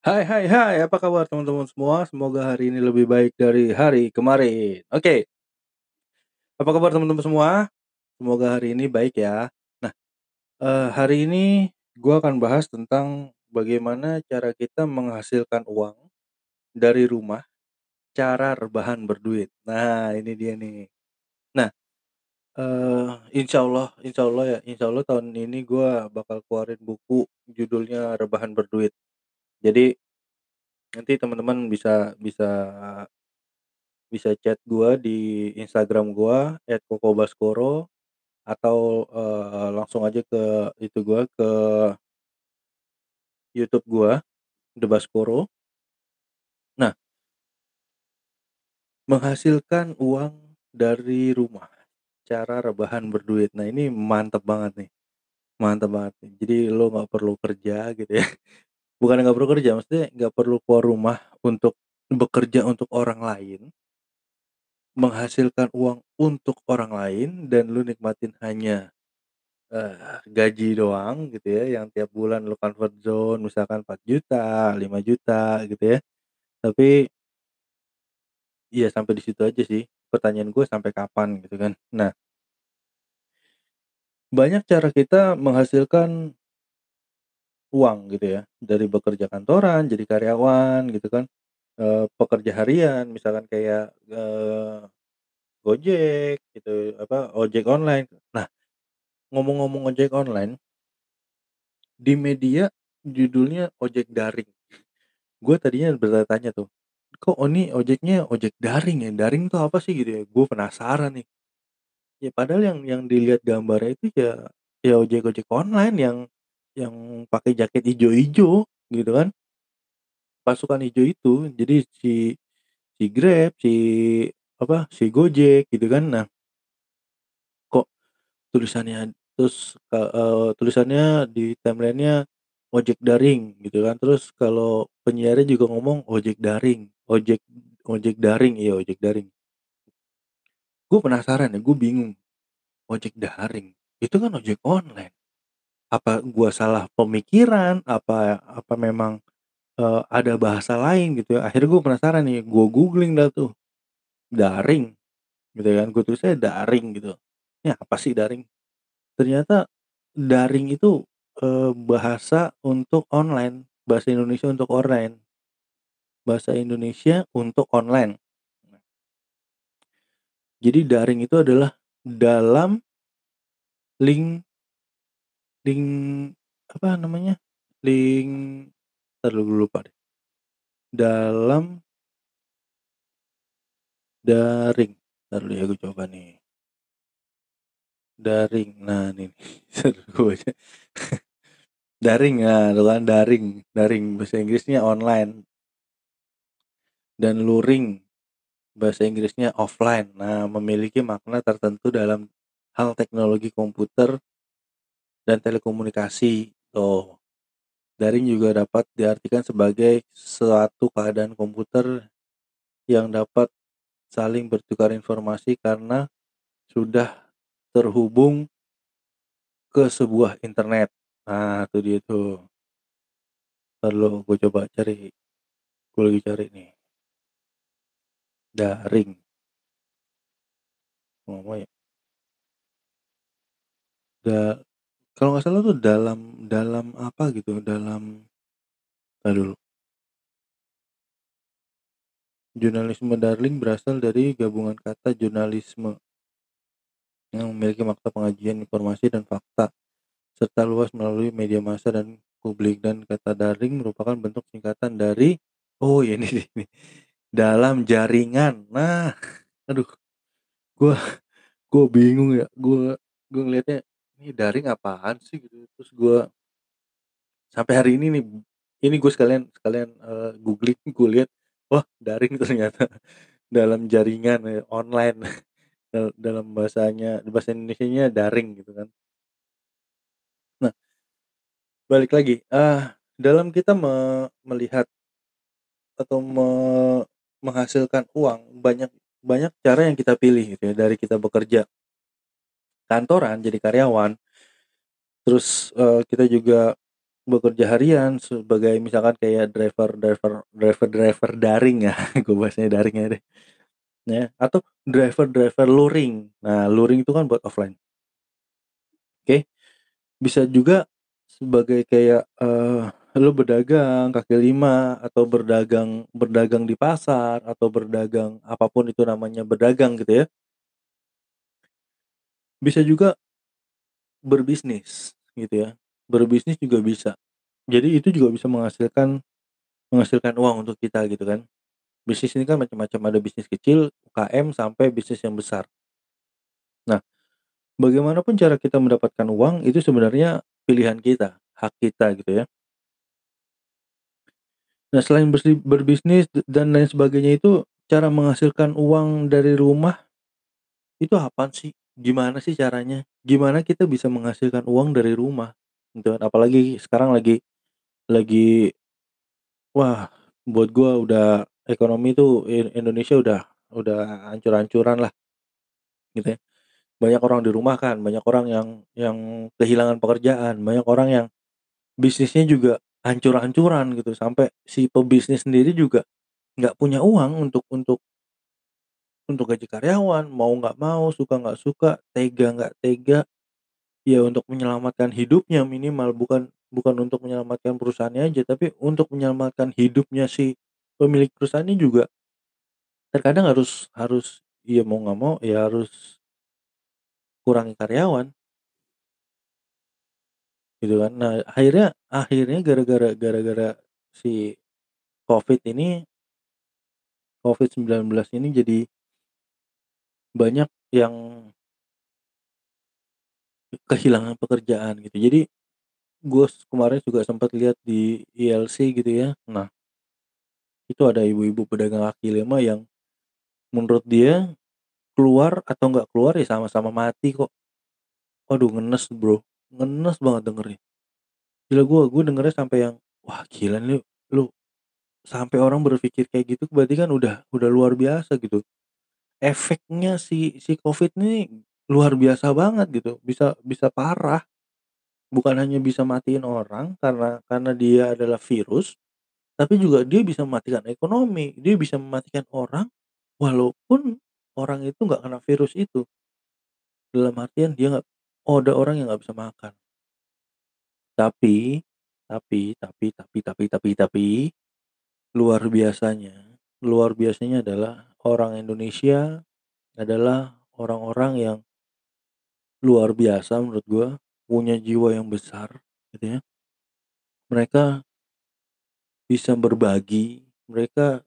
Hai hai hai, apa kabar teman-teman semua? Semoga hari ini lebih baik dari hari kemarin. Oke. Apa kabar teman-teman semua? Semoga hari ini baik ya. Nah, eh, hari ini gua akan bahas tentang bagaimana cara kita menghasilkan uang dari rumah, cara rebahan berduit. Nah, ini dia nih. Nah, eh insya Allah, insya Allah ya, insya Allah tahun ini gua bakal keluarin buku judulnya Rebahan Berduit. Jadi nanti teman-teman bisa bisa bisa chat gua di Instagram gua @kokobaskoro atau eh, langsung aja ke itu gua ke YouTube gua The Baskoro. Nah, menghasilkan uang dari rumah, cara rebahan berduit. Nah, ini mantep banget nih. Mantap banget nih. Jadi lo nggak perlu kerja gitu ya. Bukan nggak perlu kerja, maksudnya nggak perlu keluar rumah untuk bekerja untuk orang lain. Menghasilkan uang untuk orang lain dan lu nikmatin hanya eh, gaji doang gitu ya, yang tiap bulan lu comfort zone misalkan 4 juta, 5 juta gitu ya. Tapi Iya sampai di situ aja sih. Pertanyaan gue sampai kapan gitu kan. Nah, banyak cara kita menghasilkan uang gitu ya, dari bekerja kantoran, jadi karyawan gitu kan, eee, pekerja harian misalkan kayak, eee, Gojek gitu, apa, ojek online. Nah, ngomong-ngomong ojek online di media judulnya ojek daring. Gue tadinya bertanya-tanya tuh, kok oh ini ojeknya ojek daring ya? Daring tuh apa sih gitu ya? Gue penasaran nih. Ya padahal yang yang dilihat gambarnya itu ya ya ojek-ojek online yang yang pakai jaket ijo-ijo gitu kan. Pasukan hijau itu. Jadi si si Grab, si apa, si Gojek gitu kan. Nah, kok tulisannya terus eee, tulisannya di timeline-nya ojek daring gitu kan. Terus kalau penyiarnya juga ngomong ojek daring, ojek ojek daring, iya ojek daring. Gue penasaran ya, gue bingung. Ojek daring, itu kan ojek online. Apa gua salah pemikiran? Apa apa memang, eee, ada bahasa lain gitu ya? Akhirnya gue penasaran nih, gue googling dah tuh, daring gitu kan, gue tulisnya daring gitu. Ini apa sih daring? Ternyata daring itu, eee, bahasa untuk online, bahasa Indonesia untuk online. Bahasa Indonesia untuk online. Jadi daring itu adalah dalam link link apa namanya, link gue lupa deh. Dalam daring, dulu ya gue coba nih. Daring, nah entar dulu gue baca. Daring, nah tuh kan daring daring, bahasa Inggrisnya online. Dan luring, bahasa Inggrisnya offline. Nah, memiliki makna tertentu dalam hal teknologi komputer dan telekomunikasi, tuh. Daring juga dapat diartikan sebagai suatu keadaan komputer yang dapat saling bertukar informasi karena sudah terhubung ke sebuah internet. Nah, itu dia tuh. Dulu gue coba cari. Gue lagi cari nih. Daring. Ngomong ya. Da kalau nggak salah tuh dalam dalam apa gitu, dalam entar dulu. Jurnalisme daring berasal dari gabungan kata jurnalisme yang memiliki makna penyajian informasi dan fakta, serta luas melalui media massa dan publik, dan kata daring merupakan bentuk singkatan dari oh ya ini nih, dalam jaringan. Nah, aduh, gua gua bingung ya, gua gua ngelihatnya, ini daring apaan sih gitu. Terus gua sampai hari ini nih, ini gue sekalian sekalian, eee, googling, gue lihat, wah daring ternyata dalam jaringan ya, online. Dal dalam bahasanya bahasa Indonesianya daring gitu kan. Nah, balik lagi, ah, dalam kita me melihat atau me menghasilkan uang banyak banyak cara yang kita pilih gitu ya dari kita bekerja kantoran jadi karyawan terus uh, kita juga bekerja harian sebagai misalkan kayak driver driver driver driver daring ya gue bahasnya daring ya deh ya atau driver driver luring. Nah luring itu kan buat offline. Oke bisa juga sebagai kayak uh, lu berdagang kaki lima atau berdagang berdagang di pasar atau berdagang apa pun itu namanya berdagang gitu ya. Bisa juga berbisnis gitu ya. Berbisnis juga bisa. Jadi itu juga bisa menghasilkan menghasilkan uang untuk kita gitu kan. Bisnis ini kan macam-macam. Ada bisnis kecil UKM sampai bisnis yang besar. Nah bagaimanapun cara kita mendapatkan uang itu sebenarnya pilihan kita hak kita gitu ya Nah, selain berbisnis dan lain sebagainya itu, cara menghasilkan uang dari rumah, itu apa sih? Gimana sih caranya? Gimana kita bisa menghasilkan uang dari rumah? Gitu kan. Apalagi sekarang lagi lagi wah, buat gua udah ekonomi tuh Indonesia udah udah hancur-hancuran lah. Gitu ya. Banyak orang di rumah kan banyak orang yang yang kehilangan pekerjaan, banyak orang yang bisnisnya juga hancur-hancuran gitu. Sampai si pebisnis sendiri juga nggak punya uang untuk untuk untuk gaji karyawan mau nggak mau suka nggak suka tega nggak tega. Ya untuk menyelamatkan hidupnya minimal. Bukan bukan untuk menyelamatkan perusahaannya aja tapi untuk menyelamatkan hidupnya si pemilik perusahaannya juga terkadang harus harus ya mau nggak mau ya harus kurangi karyawan Gitu kan. Nah, akhirnya akhirnya gara-gara gara-gara si Covid ini Covid-19 ini jadi banyak yang kehilangan pekerjaan gitu. Jadi gue kemarin juga sempat lihat di ILC gitu ya. Nah, itu ada ibu-ibu pedagang kaki lima yang menurut dia keluar atau nggak keluar ya sama-sama mati kok. Waduh ngenes bro ngenes banget dengernya. Gila gue gue dengernya sampai yang wah gila nih lu sampai orang berpikir kayak gitu berarti kan udah udah luar biasa gitu. Efeknya si si covid ini luar biasa banget gitu bisa bisa parah. Bukan hanya bisa matiin orang karena karena dia adalah virus tapi juga dia bisa mematikan ekonomi dia bisa mematikan orang walaupun orang itu nggak kena virus itu. Dalam artian dia nggak Oh, ada orang yang nggak bisa makan. Tapi tapi tapi tapi tapi tapi tapi, luar biasanya luar biasanya adalah orang Indonesia adalah orang-orang yang luar biasa menurut gua, punya jiwa yang besar gitu ya. Mereka bisa berbagi, mereka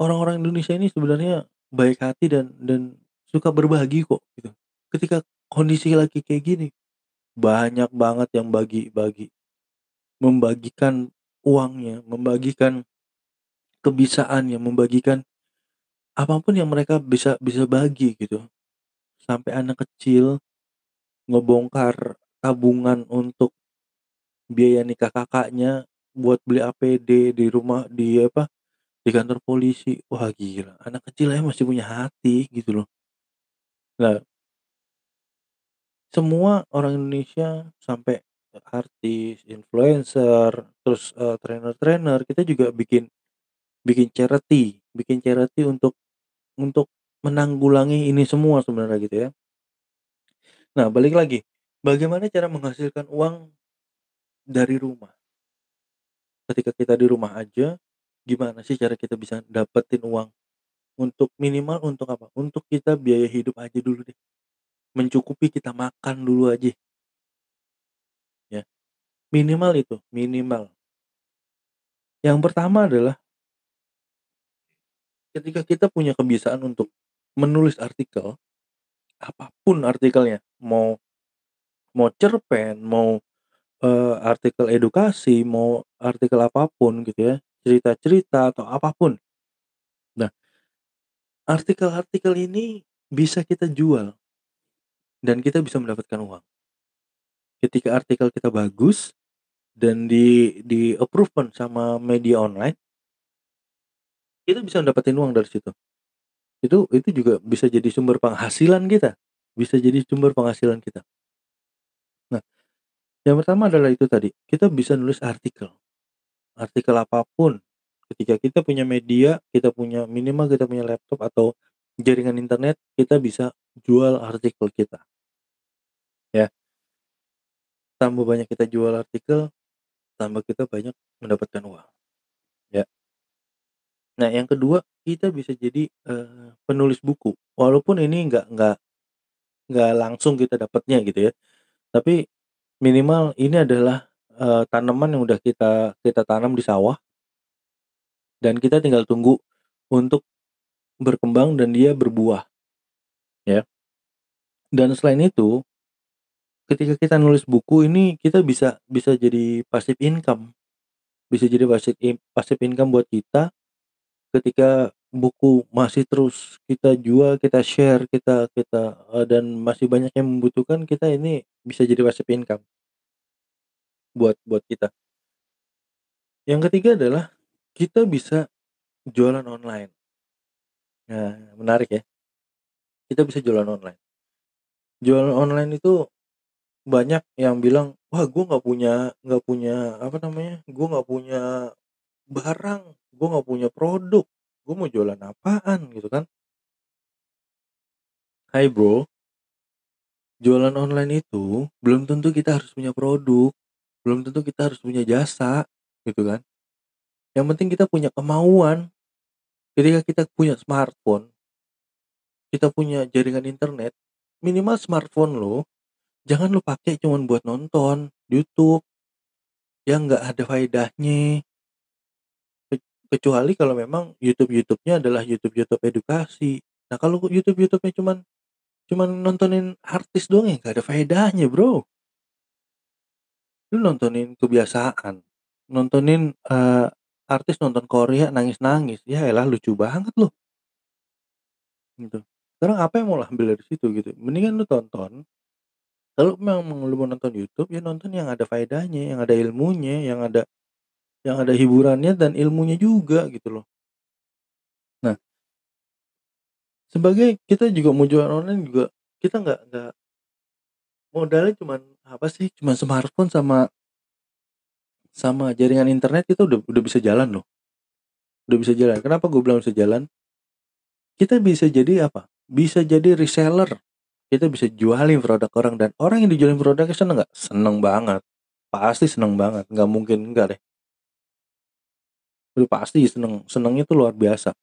orang-orang Indonesia ini sebenarnya baik hati dan dan suka berbagi kok gitu. Ketika kondisi lagi kayak gini, banyak banget yang bagi-bagi. Membagikan uangnya, membagikan kebisaannya, membagikan apa pun yang mereka bisa bisa bagi gitu. Sampai anak kecil ngebongkar tabungan untuk biaya nikah kakaknya buat beli APD di rumah di apa di kantor polisi wah gila anak kecil ya masih punya hati gitu loh nah semua orang Indonesia sampai artis, influencer, terus, uh, trainer-trainer, kita juga bikin bikin charity bikin charity untuk untuk menanggulangi ini semua sebenarnya gitu ya. Nah, balik lagi, bagaimana cara menghasilkan uang dari rumah? Ketika kita di rumah aja, gimana sih cara kita bisa dapetin uang? Untuk minimal untuk apa? Untuk kita biaya hidup aja dulu deh mencukupi kita makan dulu aja. Ya. Minimal itu, minimal. Yang pertama adalah ketika kita punya kebiasaan untuk menulis artikel, apa pun artikelnya, mau mau cerpen, mau uh, artikel edukasi, mau artikel apa pun gitu ya, cerita-cerita atau apa pun. Nah, artikel-artikel ini bisa kita jual dan kita bisa mendapatkan uang. Ketika artikel kita bagus dan di di approve sama media online kita bisa dapetin uang dari situ. Itu itu juga bisa jadi sumber penghasilan kita, bisa jadi sumber penghasilan kita. Nah, yang pertama adalah itu tadi, kita bisa nulis artikel. Artikel apa pun, ketika kita punya media, kita punya minimal kita punya laptop atau jaringan internet, kita bisa jual artikel kita. Tambah banyak kita jual artikel, tambah kita banyak mendapatkan uang. Ya. Nah, yang kedua, kita bisa jadi, eee, penulis buku. Walaupun ini nggak nggak nggak langsung kita dapatnya gitu ya. Tapi minimal ini adalah, eee, tanaman yang udah kita kita tanam di sawah dan kita tinggal tunggu untuk berkembang dan dia berbuah. Ya. Dan selain itu ketika kita nulis buku ini kita bisa bisa jadi passive income. Bisa jadi passive passive income buat kita ketika buku masih terus kita jual, kita share, kita kita, eee, dan masih banyak yang membutuhkan, kita ini bisa jadi passive income. Buat buat kita. Yang ketiga adalah kita bisa jualan online. Nah, menarik ya. Kita bisa jualan online. Jualan online itu banyak yang bilang, "Wah, gue nggak punya nggak punya apa namanya, gue nggak punya barang, gue nggak punya produk, gue mau jualan apaan?" Gitu kan. Hai Bro. Jualan online itu belum tentu kita harus punya produk, belum tentu kita harus punya jasa, gitu kan. Yang penting kita punya kemauan. Ketika kita punya smartphone kita punya jaringan internet, minimal smartphone lo, jangan lo pakai cuman buat nonton YouTube yang nggak ada faedahnya. Ke kecuali kalau memang YouTube-YouTube-nya adalah YouTube-YouTube edukasi. Nah, kalau YouTube-YouTube-nya cuman cuman nontonin artis doang ya nggak ada faedahnya, Bro. Lu nontonin kebiasaan, nontonin, eee, artis nonton Korea nangis-nangis, yaelah lucu banget lu. Gitu. Sekarang apa yang mau lu ambil dari situ gitu, mendingan lu tonton kalau memang lu mau nonton YouTube, ya nonton yang ada faedahnya, yang ada ilmunya, yang ada yang ada hiburannya dan ilmunya juga gitu loh. Nah sebagai kita juga mau jualan online juga kita nggak nggak modalnya cuman apa sih, cuman smartphone sama sama jaringan internet kita udah udah bisa jalan loh. Udah bisa jalan. Kenapa gue bilang bisa jalan? Kita bisa jadi apa, bisa jadi reseller. Kita bisa jualin produk orang dan orang yang dijualin produknya seneng nggak? Seneng banget. Pasti seneng banget, nggak mungkin enggak deh. Udah pasti seneng, senengnya tuh luar biasa.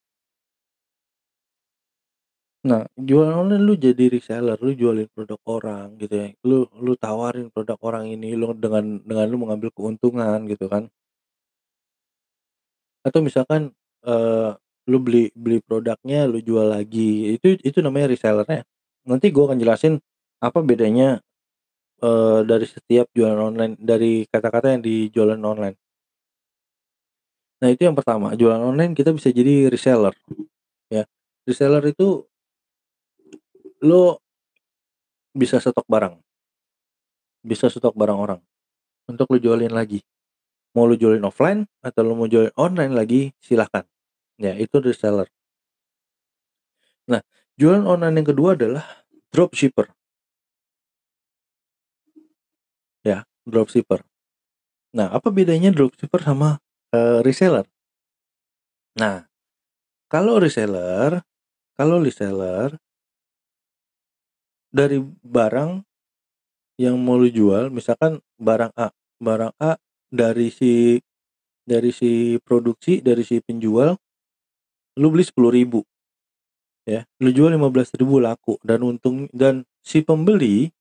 Nah, jualan online lu jadi reseller, lu jualin produk orang gitu ya, lu lu tawarin produk orang ini, lu dengan dengan lu mengambil keuntungan gitu kan. Atau misalkan, eee, lu beli beli produknya lu jual lagi, itu itu namanya reseller ya. Nanti gue akan jelasin apa bedanya, eee, dari setiap jualan online dari kata-kata yang di jualan online. Nah, itu yang pertama, jualan online kita bisa jadi reseller, ya. Reseller itu lu bisa stok barang. Bisa stok barang orang, untuk lu jualin lagi. Mau lu jualin offline atau lu mau jualin online lagi, silahkan. Ya, itu reseller. Nah, jualan online yang kedua adalah dropshipper. Ya, dropshipper. Nah, apa bedanya dropshipper sama, eee, reseller? Nah, kalau reseller kalau reseller dari barang yang mau lu jual, misalkan barang A barang A dari si dari si produksi, dari si penjual, lu beli 10.000 ya, lu jual 15.000 laku dan untung dan si pembeli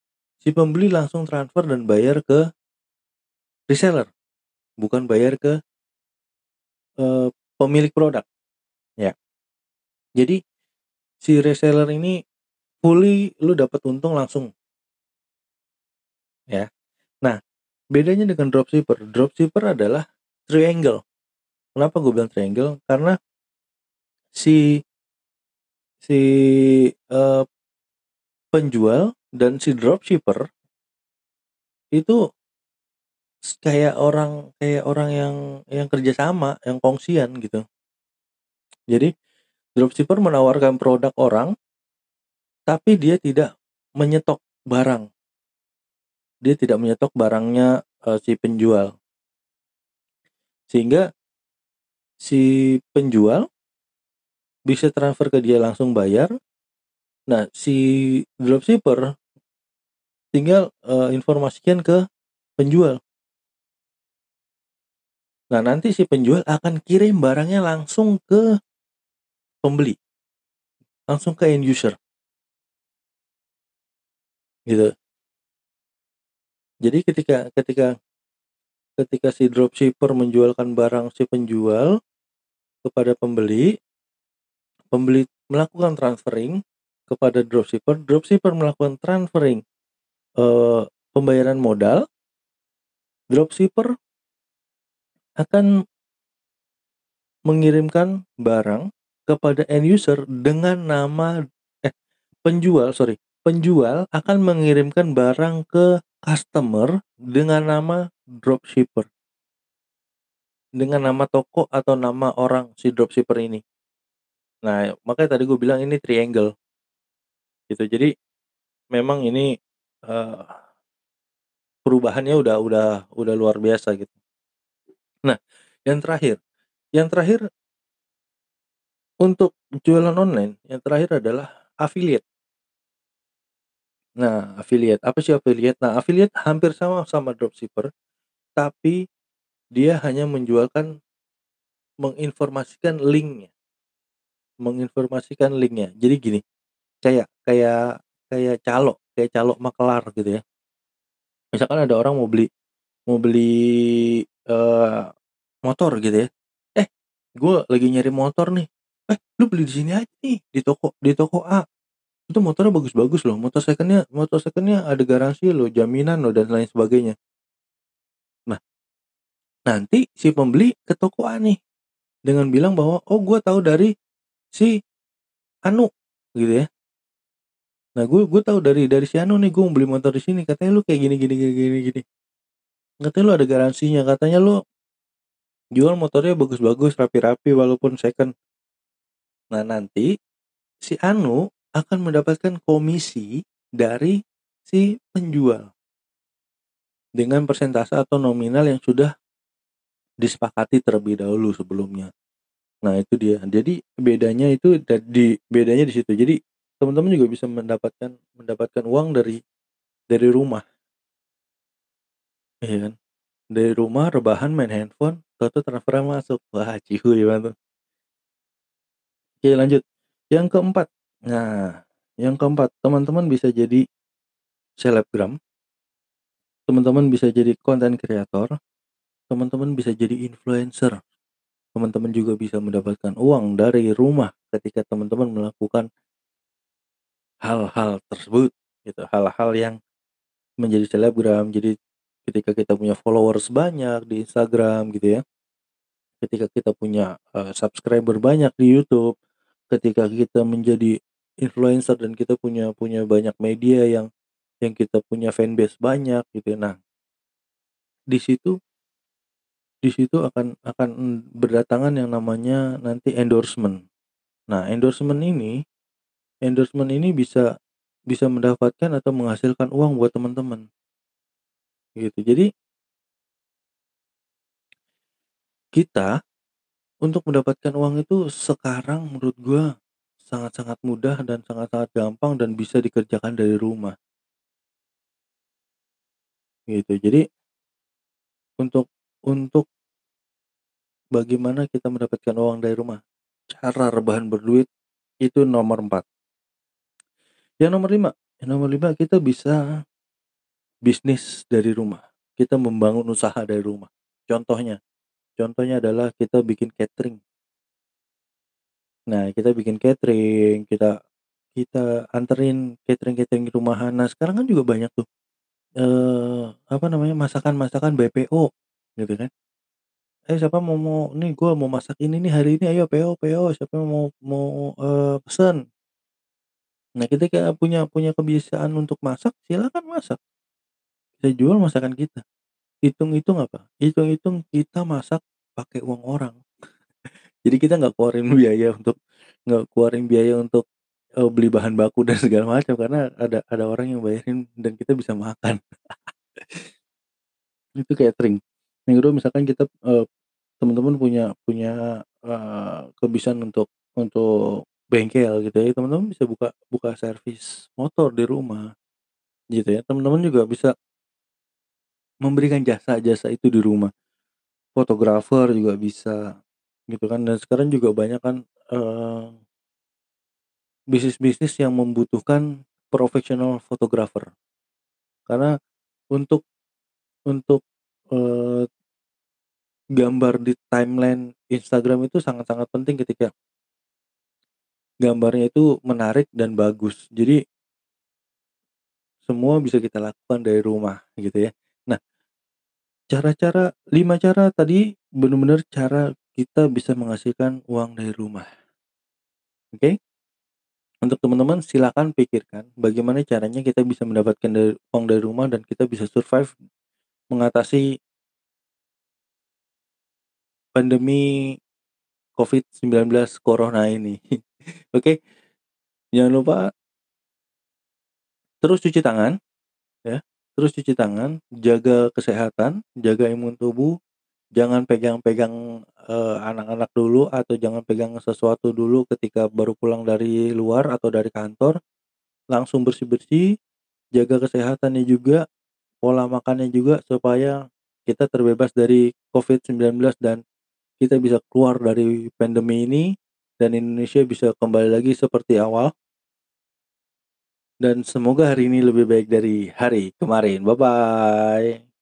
si pembeli langsung transfer dan bayar ke reseller, bukan bayar ke eee, pemilik produk, ya. Jadi, si reseller ini fully lu dapat untung langsung. Ya. Nah, bedanya dengan dropshipper, dropshipper adalah triangle. Kenapa gue bilang triangle? Karena si si, eee, penjual dan si dropshipper itu kayak orang kayak orang yang yang kerja sama, yang kongsian gitu. Jadi, dropshipper menawarkan produk orang tapi dia tidak menyetok barang. Dia tidak menyetok barangnya, eee, si penjual. Sehingga si penjual bisa transfer ke dia langsung bayar. Nah, si dropshipper tinggal, eee, informasikan ke penjual. Nah, nanti si penjual akan kirim barangnya langsung ke pembeli. Langsung ke end user. Gitu. Jadi ketika ketika ketika si dropshipper menjualkan barang si penjual kepada pembeli, pembeli melakukan transferring kepada dropshipper, dropshipper melakukan transferring, eee, pembayaran modal. Dropshipper akan mengirimkan barang kepada end user dengan nama eh, penjual, sorry, penjual akan mengirimkan barang ke customer dengan nama dropshipper. Dengan nama toko atau nama orang si dropshipper ini. Nah, makanya tadi gue bilang ini triangle. Gitu, jadi memang ini, eee, perubahannya udah udah udah luar biasa gitu. Nah, yang terakhir yang terakhir untuk jualan online, yang terakhir adalah affiliate. Nah, affiliate, apa sih affiliate? Nah, affiliate hampir sama sama dropshipper, tapi dia hanya menjualkan menginformasikan link-nya. Menginformasikan link-nya. Jadi gini, kayak kayak kayak calo, kayak calo makelar gitu ya. Misalkan ada orang mau beli mau beli, eee, motor gitu ya, "Eh, gue lagi nyari motor nih." "Eh, lu beli di sini aja nih, di toko di toko A. Itu motornya bagus-bagus loh, motor second-nya motor second-nya ada garansi loh, jaminan loh," dan lain sebagainya. Nah nanti si pembeli ke toko A nih, dengan bilang bahwa, "Oh, gue tahu dari si Anu," gitu ya. "Nah, gue gue tahu dari dari si Anu nih, gue mau beli motor di sini, katanya lu kayak gini gini gini gini gini. Katanya lu ada garansinya, katanya lu jual motornya bagus-bagus, rapi-rapi walaupun second." Nah, nanti si Anu akan mendapatkan komisi dari si penjual. Dengan persentase atau nominal yang sudah disepakati terlebih dahulu sebelumnya. Nah, itu dia. Jadi bedanya itu di bedanya di situ. Jadi teman-teman juga bisa mendapatkan mendapatkan uang dari dari rumah. Iya kan? Dari rumah rebahan main handphone, tahu-tahu transferan masuk. Wah, cihuy banget tuh. Oke, lanjut. Yang keempat. Nah, yang keempat, teman-teman bisa jadi selebgram. Teman-teman bisa jadi content creator. Teman-teman bisa jadi influencer. Teman-teman juga bisa mendapatkan uang dari rumah ketika teman-teman melakukan hal-hal tersebut gitu, hal-hal yang menjadi selebgram. Jadi ketika kita punya followers banyak di Instagram gitu ya. Ketika kita punya, eee, subscriber banyak di YouTube, ketika kita menjadi influencer dan kita punya punya banyak media yang yang kita punya fanbase banyak gitu ya. Nah di situ di situ akan akan berdatangan yang namanya nanti endorsement. Nah, endorsement ini endorsement ini bisa bisa mendapatkan atau menghasilkan uang buat teman-teman. Gitu, jadi kita untuk mendapatkan uang itu sekarang menurut gua sangat-sangat mudah dan sangat-sangat gampang dan bisa dikerjakan dari rumah. Gitu, jadi untuk untuk bagaimana kita mendapatkan uang dari rumah? Cara rebahan berduit itu nomor 4. Yang nomor 5 yang nomor 5 kita bisa bisnis dari rumah. Kita membangun usaha dari rumah. Contohnya contohnya adalah kita bikin catering. Nah, kita bikin catering, kita kita anterin catering-catering rumahan. Nah, sekarang kan juga banyak tuh, eee, apa namanya, masakan-masakan BPO gitu kan. "Eh, siapa mau mau nih gua mau masak ini nih hari ini ayo PO PO, siapa mau mau, eee, pesen." Nah, ketika punya punya kebiasaan untuk masak, silakan masak. Kita jual masakan kita. Hitung-hitung apa? Hitung-hitung kita masak pakai uang orang. Jadi kita nggak keluarin biaya untuk nggak keluarin biaya untuk, eee, beli bahan baku dan segala macam karena ada ada orang yang bayarin dan kita bisa makan. Itu catering. Yang kedua misalkan kita, eee, teman-teman punya punya, eee, kebiasaan untuk untuk bengkel gitu ya, teman-teman bisa buka buka servis motor di rumah, gitu ya. Teman-teman juga bisa memberikan jasa-jasa itu di rumah. Fotografer juga bisa, gitu kan, dan sekarang juga banyak kan, eee bisnis-bisnis yang membutuhkan professional photographer. Karena untuk untuk, eee gambar di timeline Instagram itu sangat-sangat penting ketika gambarnya itu menarik dan bagus. Jadi semua bisa kita lakukan dari rumah, gitu ya. Nah cara-cara 5 cara tadi bener-bener cara kita bisa menghasilkan uang dari rumah. Oke? Untuk teman-teman silakan pikirkan bagaimana caranya kita bisa mendapatkan uang dari rumah dan kita bisa survive mengatasi pandemi COVID-19 corona ini. Oke? Jangan lupa terus cuci tangan, ya, terus cuci tangan, jaga kesehatan, jaga imun tubuh, jangan pegang-pegang, eee, anak-anak dulu atau jangan pegang sesuatu dulu ketika baru pulang dari luar atau dari kantor, langsung bersih-bersih, jaga kesehatannya juga, pola makannya juga supaya kita terbebas dari COVID-19 dan kita bisa keluar dari pandemi ini dan Indonesia bisa kembali lagi seperti awal. Dan semoga hari ini lebih baik dari hari kemarin. Bye-bye.